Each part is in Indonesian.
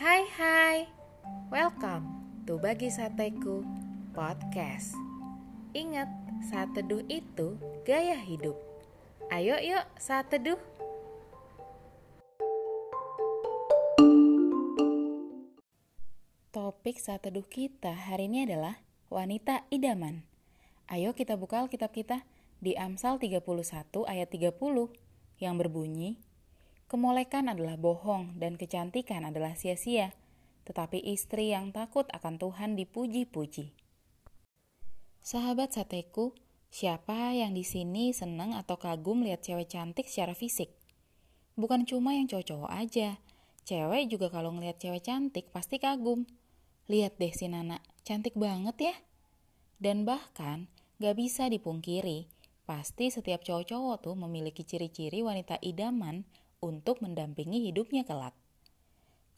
Hai hai, welcome to Bagi Sateku Podcast. Ingat, saat teduh itu gaya hidup. Ayo yuk saat teduh Topik saat teduh kita hari ini adalah wanita idaman. Ayo kita buka Alkitab kita di Amsal 31 ayat 30 yang berbunyi Kemolekan adalah bohong dan kecantikan adalah sia-sia, tetapi istri yang takut akan Tuhan dipuji-puji. Sahabat sateku, siapa yang di sini senang atau kagum lihat cewek cantik secara fisik? Bukan cuma yang cowok-cowok aja, cewek juga kalau ngeliat cewek cantik pasti kagum. Lihat deh si Nana, cantik banget ya. Dan bahkan gak bisa dipungkiri, pasti setiap cowok-cowok tuh memiliki ciri-ciri wanita idaman untuk mendampingi hidupnya kelak.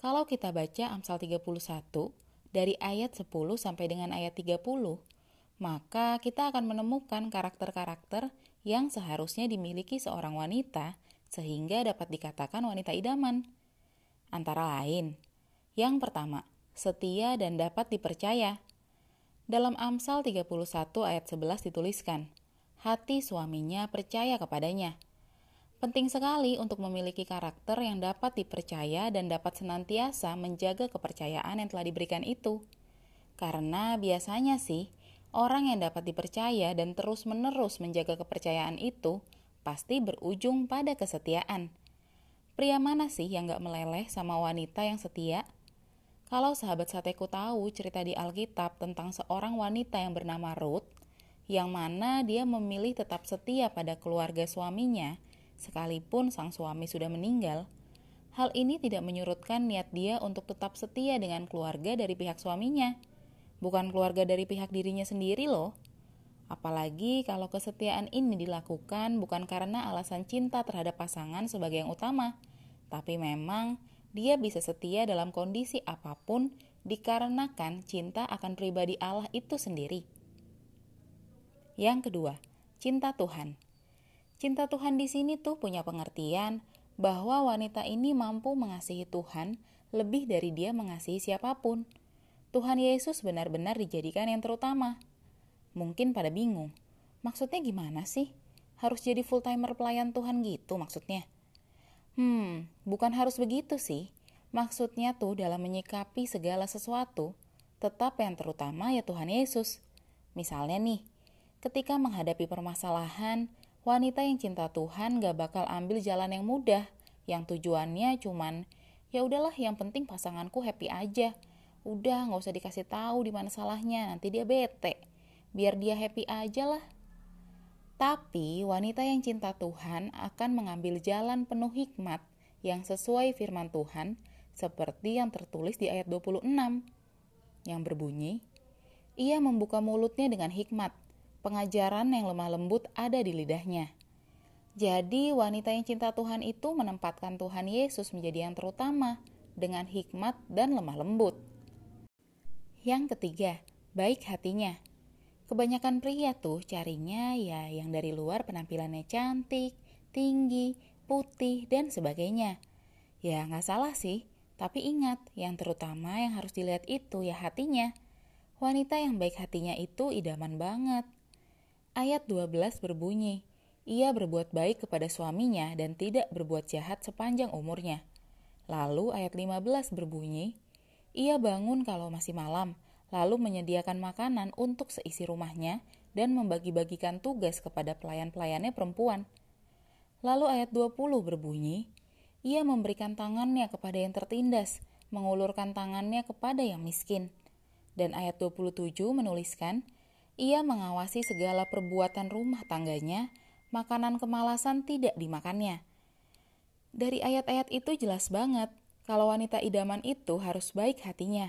Kalau kita baca Amsal 31 dari ayat 10 sampai dengan ayat 30, maka kita akan menemukan karakter-karakter yang seharusnya dimiliki seorang wanita sehingga dapat dikatakan wanita idaman. Antara lain, yang pertama, setia dan dapat dipercaya. Dalam Amsal 31 ayat 11 dituliskan, hati suaminya percaya kepadanya Penting sekali untuk memiliki karakter yang dapat dipercaya dan dapat senantiasa menjaga kepercayaan yang telah diberikan itu. Karena biasanya sih, orang yang dapat dipercaya dan terus-menerus menjaga kepercayaan itu pasti berujung pada kesetiaan. Pria mana sih yang gak meleleh sama wanita yang setia? Kalau sahabat sateku tahu cerita di Alkitab tentang seorang wanita yang bernama Ruth, yang mana dia memilih tetap setia pada keluarga suaminya, Sekalipun sang suami sudah meninggal, hal ini tidak menyurutkan niat dia untuk tetap setia dengan keluarga dari pihak suaminya, bukan keluarga dari pihak dirinya sendiri loh. Apalagi kalau kesetiaan ini dilakukan bukan karena alasan cinta terhadap pasangan sebagai yang utama, tapi memang dia bisa setia dalam kondisi apa pun dikarenakan cinta akan pribadi Allah itu sendiri. Yang kedua, cinta Tuhan. Cinta Tuhan di sini tuh punya pengertian bahwa wanita ini mampu mengasihi Tuhan lebih dari dia mengasihi siapa pun. Tuhan Yesus benar-benar dijadikan yang terutama. Mungkin pada bingung, maksudnya gimana sih? Harus jadi full-timer pelayan Tuhan gitu maksudnya? Hmm, bukan harus begitu sih. Maksudnya tuh dalam menyikapi segala sesuatu, tetap yang terutama ya Tuhan Yesus. Misalnya nih, ketika menghadapi permasalahan, wanita yang cinta Tuhan gak bakal ambil jalan yang mudah, yang tujuannya cuman ya udahlah yang penting pasanganku happy aja. Udah nggak usah dikasih tahu di mana salahnya, nanti dia bete. Biar dia happy aja lah. Tapi wanita yang cinta Tuhan akan mengambil jalan penuh hikmat yang sesuai firman Tuhan seperti yang tertulis di ayat 26 yang berbunyi, Ia membuka mulutnya dengan hikmat, pengajaran yang lemah lembut ada di lidahnya. Jadi, wanita yang cinta Tuhan itu menempatkan Tuhan Yesus menjadi yang terutama dengan hikmat dan lemah lembut. Yang ketiga, baik hatinya. Kebanyakan pria tuh carinya ya yang dari luar penampilannya cantik, tinggi, putih, dan sebagainya. Ya nggak salah sih, tapi ingat yang terutama yang harus dilihat itu ya hatinya. Wanita yang baik hatinya itu idaman banget. Ayat 12 berbunyi, ia berbuat baik kepada suaminya dan tidak berbuat jahat sepanjang umurnya. Lalu ayat 15 berbunyi, ia bangun kalau masih malam, lalu menyediakan makanan untuk seisi rumahnya dan membagi-bagikan tugas kepada pelayan-pelayannya perempuan. Lalu ayat 20 berbunyi, ia memberikan tangannya kepada yang tertindas, mengulurkan tangannya kepada yang miskin. Dan ayat 27 menuliskan, ia mengawasi segala perbuatan rumah tangganya, makanan kemalasan tidak dimakannya. Dari ayat-ayat itu jelas banget kalau wanita idaman itu harus baik hatinya.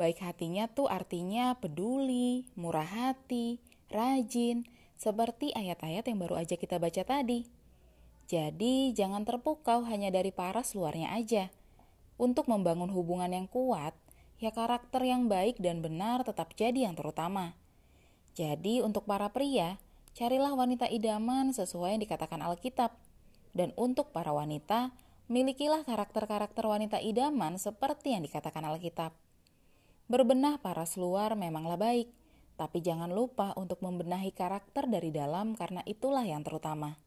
Baik hatinya tuh artinya peduli, murah hati, rajin, seperti ayat-ayat yang baru aja kita baca tadi. Jadi jangan terpukau hanya dari paras luarnya aja. Untuk membangun hubungan yang kuat, ya karakter yang baik dan benar tetap jadi yang terutama. Jadi untuk para pria, carilah wanita idaman sesuai yang dikatakan Alkitab. Dan untuk para wanita, Milikilah karakter-karakter wanita idaman seperti yang dikatakan Alkitab. Berbenah paras luar memanglah baik, tapi jangan lupa untuk membenahi karakter dari dalam karena itulah yang terutama.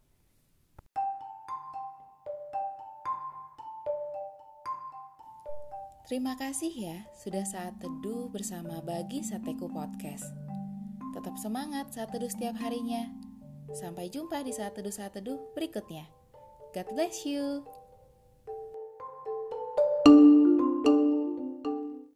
Terima kasih ya sudah saat teduh bersama Bagi Sateku Podcast. Tetap semangat saat teduh setiap harinya. Sampai jumpa di saat teduh saat teduh berikutnya. God bless you.